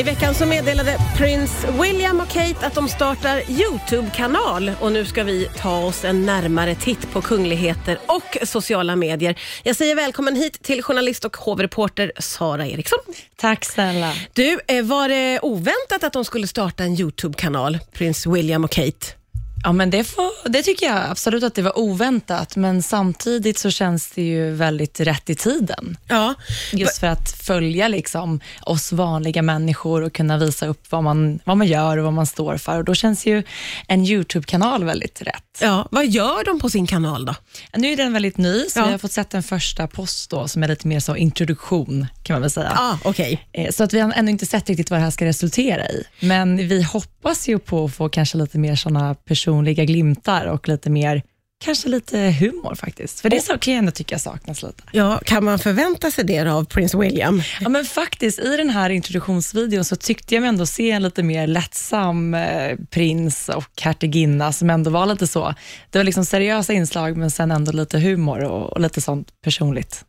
I veckan så meddelade prins William och Kate att de startar Youtube-kanal och nu ska vi ta oss en närmare titt på kungligheter och sociala medier. Jag säger välkommen hit till journalist och hovreporter Sara Eriksson. Tack snälla. Du, eh, var det oväntat att de skulle starta en Youtube-kanal, prins William och Kate? Ja, men det, får, det tycker jag absolut att det var oväntat, men samtidigt så känns det ju väldigt rätt i tiden. Ja. Just för att följa liksom oss vanliga människor och kunna visa upp vad man, vad man gör och vad man står för. Och Då känns ju en YouTube-kanal väldigt rätt. Ja, vad gör de på sin kanal då? Nu är den väldigt ny, så Ja. vi har fått sett en första post då, som är lite mer så introduktion, kan man väl säga. Ja, okej. Eh, Så att vi har ännu inte sett riktigt vad det här ska resultera i. Men vi hoppas ju på att få kanske lite mer såna personliga glimtar och lite mer, kanske lite humor faktiskt. För det kan jag ändå tycka saknas lite. Ja, kan man förvänta sig det av prins William? Ja, men faktiskt, i den här introduktionsvideon så tyckte jag mig ändå se en lite mer lättsam eh, prins och hertiginna som ändå var lite så. Det var liksom seriösa inslag, men sen ändå lite humor och, och lite sånt personligt.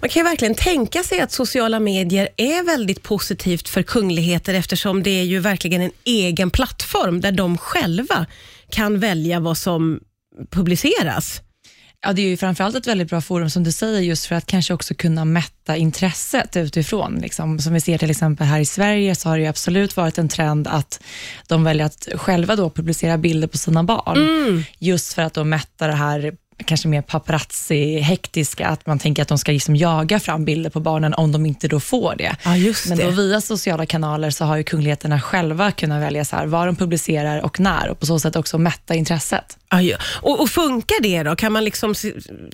Man kan ju verkligen tänka sig att sociala medier är väldigt positivt för kungligheter eftersom det är ju verkligen en egen plattform där de själva kan välja vad som publiceras. Ja, det är ju framförallt ett väldigt bra forum, som du säger, just för att kanske också kunna mätta intresset utifrån. Liksom. Som vi ser till exempel här i Sverige, så har det ju absolut varit en trend att de väljer att själva då publicera bilder på sina barn, just för att då mätta det här kanske mer paparazzi-hektiska, att man tänker att de ska liksom jaga fram bilder på barnen om de inte då får det. Ja, Men det. då via sociala kanaler så har ju kungligheterna själva kunnat välja så här, vad de publicerar och när och på så sätt också mätta intresset. Ja, ja. Och, och funkar det då? Kan man liksom se,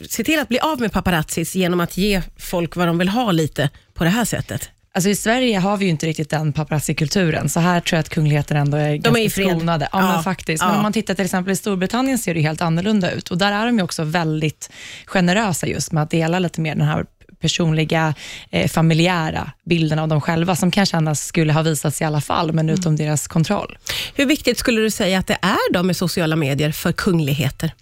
se till att bli av med paparazzis genom att ge folk vad de vill ha lite på det här sättet? Alltså I Sverige har vi ju inte riktigt den paparazzi-kulturen, så här tror jag att kungligheterna ändå är ganska är i fred. skonade. Ja, Ja, men faktiskt. ja. Men om man tittar till exempel i Storbritannien ser det helt annorlunda ut och där är de ju också väldigt generösa just med att dela lite mer den här personliga, eh, familjära bilden av dem själva, som kanske annars skulle ha visats i alla fall, men Mm. utom deras kontroll. Hur viktigt skulle du säga att det är då med sociala medier för kungligheter?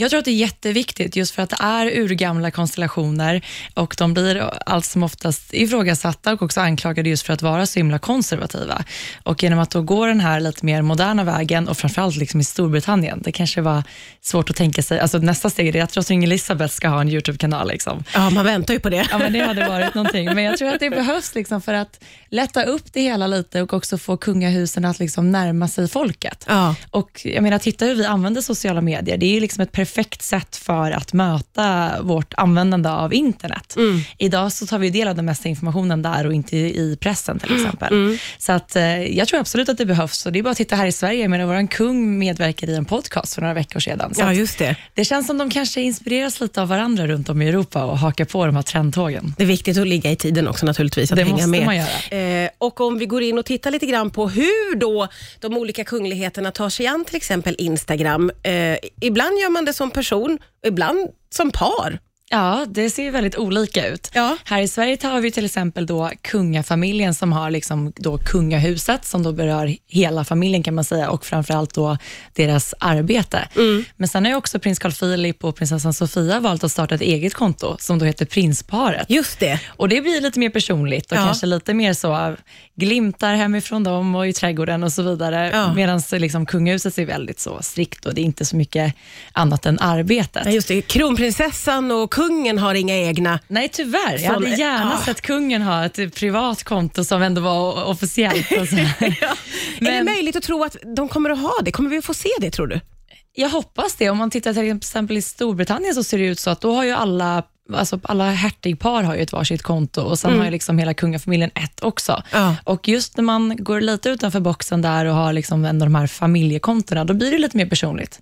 Jag tror att det är jätteviktigt just för att det är urgamla konstellationer och de blir allt som oftast ifrågasatta och också anklagade just för att vara så himla konservativa. Och genom att då gå den här lite mer moderna vägen och framförallt liksom i Storbritannien, det kanske var svårt att tänka sig, alltså nästa steg är att drottning Elizabeth ska ha en YouTube-kanal. Liksom. Ja, man väntar ju på det. Ja, men det hade varit någonting. Men jag tror att det behövs liksom för att lätta upp det hela lite och också få kungahusen att liksom närma sig folket. Ja. Och jag menar, titta hur vi använder sociala medier. Det är liksom ett perfekt sätt för att möta vårt användande av internet. Idag så tar vi del av den mesta informationen där och inte i pressen till exempel. Så att, eh, jag tror absolut att det behövs. Och det är bara att titta här i Sverige. Menar, vår kung medverkade i en podcast för några veckor sedan. Så Ja, just det. det känns som de kanske inspireras lite av varandra runt om i Europa och hakar på de här trendtågen. Det är viktigt att ligga i tiden också naturligtvis, att Det hänga måste med. man göra. Eh, och om vi går in och tittar lite grann på hur då de olika kungligheterna tar sig an till exempel Instagram. Eh, ibland gör man det som person, ibland som par. Ja, det ser ju väldigt olika ut. Ja. Här i Sverige har vi till exempel då kungafamiljen som har liksom då kungahuset som då berör hela familjen kan man säga och framförallt då deras arbete. Men sen har ju också prins Carl Philip och prinsessan Sofia valt att starta ett eget konto som då heter Prinsparet. Just det. Och Det blir lite mer personligt och Ja. kanske lite mer så glimtar hemifrån dem och i trädgården och så vidare. Ja. Medan liksom kungahuset är väldigt så strikt och det är inte så mycket annat än arbetet. Ja, just det. Kronprinsessan och kungen har inga egna. Nej, tyvärr. Jag hade gärna Ah. sett kungen ha ett privat konto som ändå var officiellt. Och så. Är det Men möjligt att tro att de kommer att ha det? Kommer vi att få se det tror du? jag hoppas det. Om man tittar till exempel i Storbritannien så ser det ut så att då har ju alla Alltså alla hertigpar har ju ett varsitt konto och sen har ju liksom hela kungafamiljen ett också. Ja. Och just när man går lite utanför boxen där och har liksom en av de här familjekontona, då blir det lite mer personligt.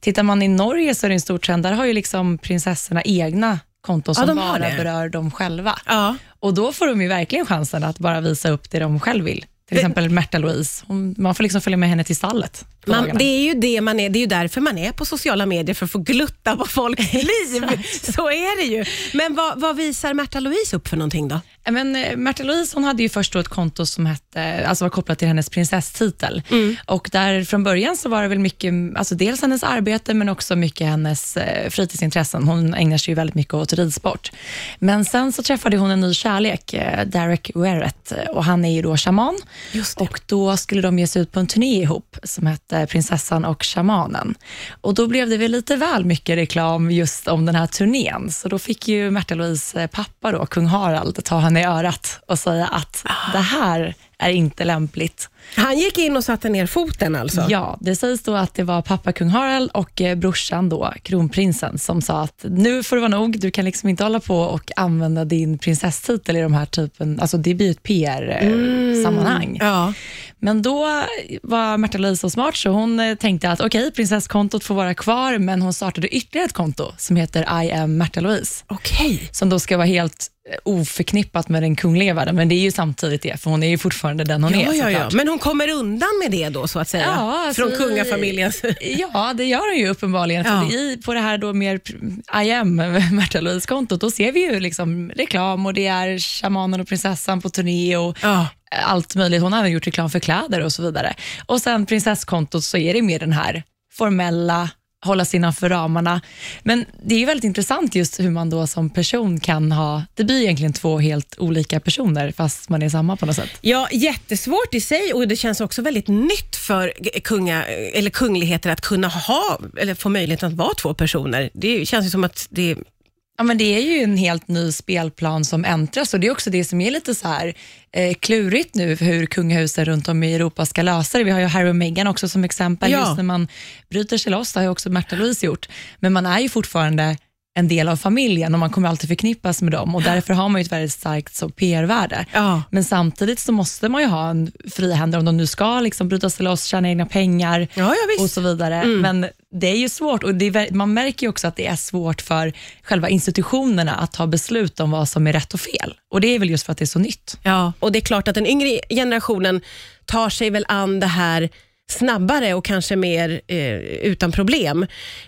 Tittar man i Norge så är det en stor trend, där har ju liksom prinsessorna egna konton som har bara berör dem själva. Ja. Och då får de ju verkligen chansen att bara visa upp det de själv vill. Till exempel Märta Louise. Man får liksom följa med henne till stallet. Man, det är ju det man är. Det är ju därför man är på sociala medier, för att få glutta på folks liv. Så är det ju. Men vad, vad visar Märta Louise upp för någonting då? Ja, Men, eh, Märta Louise hon hade ju först ett konto som hette, alltså var kopplat till hennes prinsesstitel. Och där från början så var det väl mycket, alltså dels hennes arbete men också mycket hennes eh, fritidsintressen. Hon ägnar sig ju väldigt mycket åt ridsport. Men sen så träffade hon en ny kärlek, eh, Derek Werrett, och han är ju då shaman. Och då skulle de ge sig ut på en turné ihop som hette Prinsessan och shamanen. Och då blev det väl lite väl mycket reklam just om den här turnén. Så då fick ju Märta Louise pappa, då, kung Harald, ta henne i örat och säga att det här är inte lämpligt. Han gick in och satte ner foten alltså? Ja, det sägs då att det var pappa kung Harald och eh, brorsan då, kronprinsen, som sa att nu får det vara nog, du kan liksom inte hålla på och använda din prinsesstitel i de här typen, alltså det blir ett PR-sammanhang. Ja. Men då var Märta Louise så smart så hon eh, tänkte att okej, prinsesskontot får vara kvar, men hon startade ytterligare ett konto som heter I am Märta Louise, Okej. som då ska vara helt eh, oförknippat med den kungliga världen, men det är ju samtidigt det, för hon är ju fortfarande den hon är Ja, ja, ja. såklart. Men hon kommer undan med det då, så att säga? Ja, alltså Från kungafamiljens... Ja, det gör hon ju uppenbarligen. Ja. För i, på det här då mer I am, Märta Louise-kontot, då ser vi ju liksom reklam och det är shamanen och prinsessan på turné och Ja. allt möjligt. Hon har även gjort reklam för kläder och så vidare. Och sen prinsesskontot så är det mer den här formella, hålla sig innanför ramarna. Men det är ju väldigt intressant just hur man då som person kan ha, det blir egentligen två helt olika personer fast man är samma på något sätt. Ja, jättesvårt i sig och det känns också väldigt nytt för kunga, eller kungligheter att kunna ha, eller få möjlighet att vara två personer. Det känns ju som att det... Ja, men det är ju en helt ny spelplan som äntras och det är också det som är lite så här eh, klurigt nu för hur kungahusen runt om i Europa ska lösa det. Vi har ju Harry och Meghan också som exempel, Ja. just när man bryter sig loss, det har ju också Märta Louise gjort, men man är ju fortfarande en del av familjen och man kommer alltid förknippas med dem och därför har man ju ett väldigt starkt PR-värde. Ja. Men samtidigt så måste man ju ha en frihänder om de nu ska liksom bryta sig loss, tjäna egna pengar Ja, ja. Mm. och så vidare. Men det är ju svårt och är, man märker ju också att det är svårt för själva institutionerna att ta beslut om vad som är rätt och fel. Och det är väl just för att det är så nytt. Ja, och det är klart att den yngre generationen tar sig väl an det här snabbare och kanske mer eh, utan problem.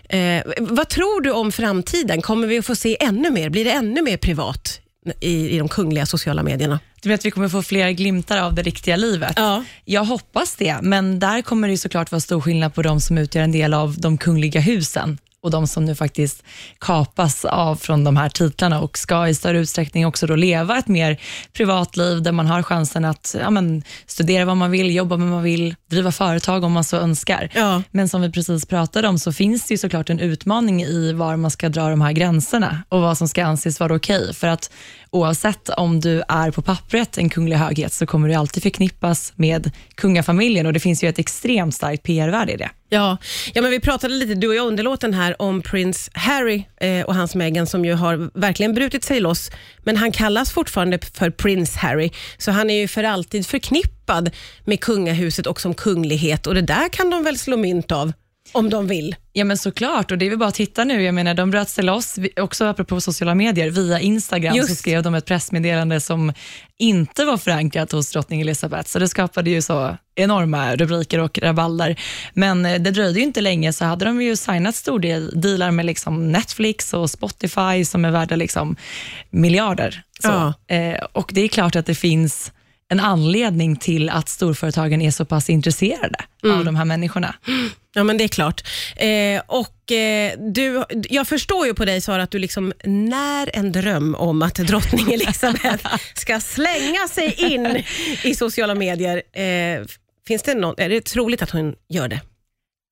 Eh, vad tror du om framtiden? Kommer vi att få se ännu mer? Blir det ännu mer privat i, i de kungliga sociala medierna? Du vet, vi kommer få fler glimtar av det riktiga livet. Ja. Jag hoppas det, men där kommer det såklart vara stor skillnad på de som utgör en del av de kungliga husen och de som nu faktiskt kapas av från de här titlarna och ska i större utsträckning också då leva ett mer privatliv där man har chansen att ja, men, studera vad man vill, jobba med vad man vill, driva företag om man så önskar. Ja. Men som vi precis pratade om så finns det ju såklart en utmaning i var man ska dra de här gränserna och vad som ska anses vara okej. För att oavsett om du är på pappret en kunglig höghet så kommer du alltid förknippas med kungafamiljen och det finns ju ett extremt starkt PR-värde i det. Ja, ja men vi pratade lite, du och jag under låten här, om prins Harry eh, och hans Meghan som ju har verkligen brutit sig loss. Men han kallas fortfarande för prins Harry, så han är ju för alltid förknippad med kungahuset och som kunglighet. Och det där kan de väl slå mynt av? Om de vill. Ja men såklart, och det är väl bara att titta nu. Jag menar, de bröt sig loss, också apropå sociala medier, via Instagram Just. så skrev de ett pressmeddelande som inte var förankrat hos drottning Elizabeth, så det skapade ju så enorma rubriker och rabalder. Men eh, det dröjde ju inte länge så hade de ju signat stor del dealar med liksom Netflix och Spotify som är värda liksom miljarder. Så. Ja. Eh, och det är klart att det finns en anledning till att storföretagen är så pass intresserade av de här människorna. Ja, men det är klart. Eh, och eh, du, Jag förstår ju på dig Sara att du liksom när en dröm om att drottning Elizabeth ska slänga sig in i sociala medier. Eh, finns det någon, är det troligt att hon gör det?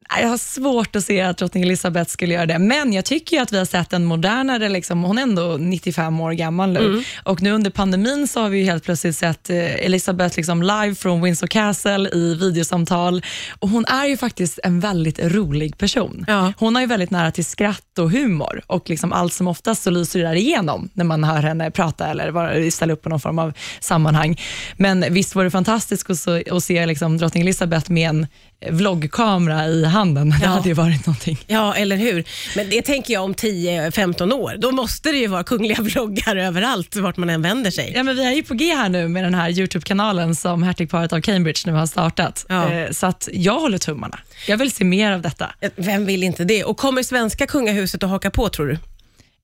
Jag har svårt att se att drottning Elizabeth skulle göra det, men jag tycker att vi har sett en modernare, liksom, hon är ändå 95 år gammal nu, och nu under pandemin så har vi ju helt plötsligt sett eh, Elizabeth liksom live från Windsor Castle i videosamtal, och hon är ju faktiskt en väldigt rolig person. Ja. Hon har ju väldigt nära till skratt och humor, och liksom allt som oftast så lyser det där igenom när man hör henne prata eller ställa upp på någon form av sammanhang. Men visst var det fantastiskt att se liksom drottning Elizabeth med en vloggkamera i handen. Det Ja. hade ju varit någonting. Ja, eller hur? Men det tänker jag om 10-15 år. Då måste det ju vara kungliga vloggar överallt, vart man än vänder sig. Ja, men vi är ju på G här nu med den här YouTube-kanalen som hertigparet av Cambridge nu har startat. Ja. Eh, Så att jag håller tummarna. Jag vill se mer av detta. Vem vill inte det? Och kommer svenska kungahuset att haka på, tror du?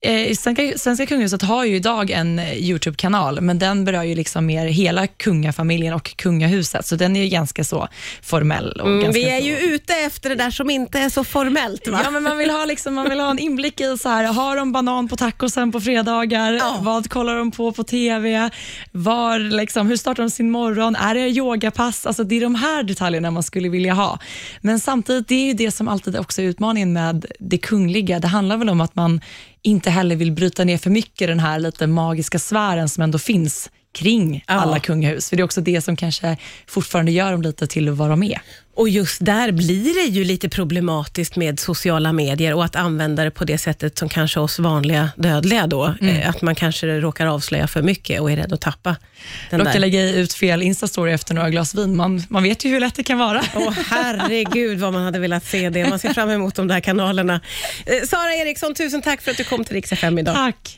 Eh, Svenska, Svenska kungahuset har ju idag en eh, YouTube-kanal, men den berör ju liksom mer hela kungafamiljen och kungahuset, så den är ju ganska så formell. Och Mm, ganska vi är så... ju ute efter det där som inte är så formellt. Va? Ja, men man vill ha, liksom, man vill ha en inblick i så här, har de banan på tacosen på fredagar? Ja. Vad kollar de på på TV? Var, liksom, hur startar de sin morgon? Är det yogapass? Alltså, det är de här detaljerna man skulle vilja ha. Men samtidigt, det är ju det som alltid också är utmaningen med det kungliga. Det handlar väl om att man inte heller vill bryta ner för mycket den här lite magiska sfären som ändå finns kring Ja. alla kungahus. För Det är också det som kanske fortfarande gör dem lite till vad de är. Och just där blir det ju lite problematiskt med sociala medier och att använda det på det sättet som kanske oss vanliga dödliga då. Mm. Eh, Att man kanske råkar avslöja för mycket och är rädd att tappa den Råkar lägga ut fel Insta-story efter några glas vin. Man, man vet ju hur lätt det kan vara. Åh herregud vad man hade velat se det. Man ser fram emot de där kanalerna. Eh, Sara Eriksson, tusen tack för att du kom till Rix FM idag. Tack.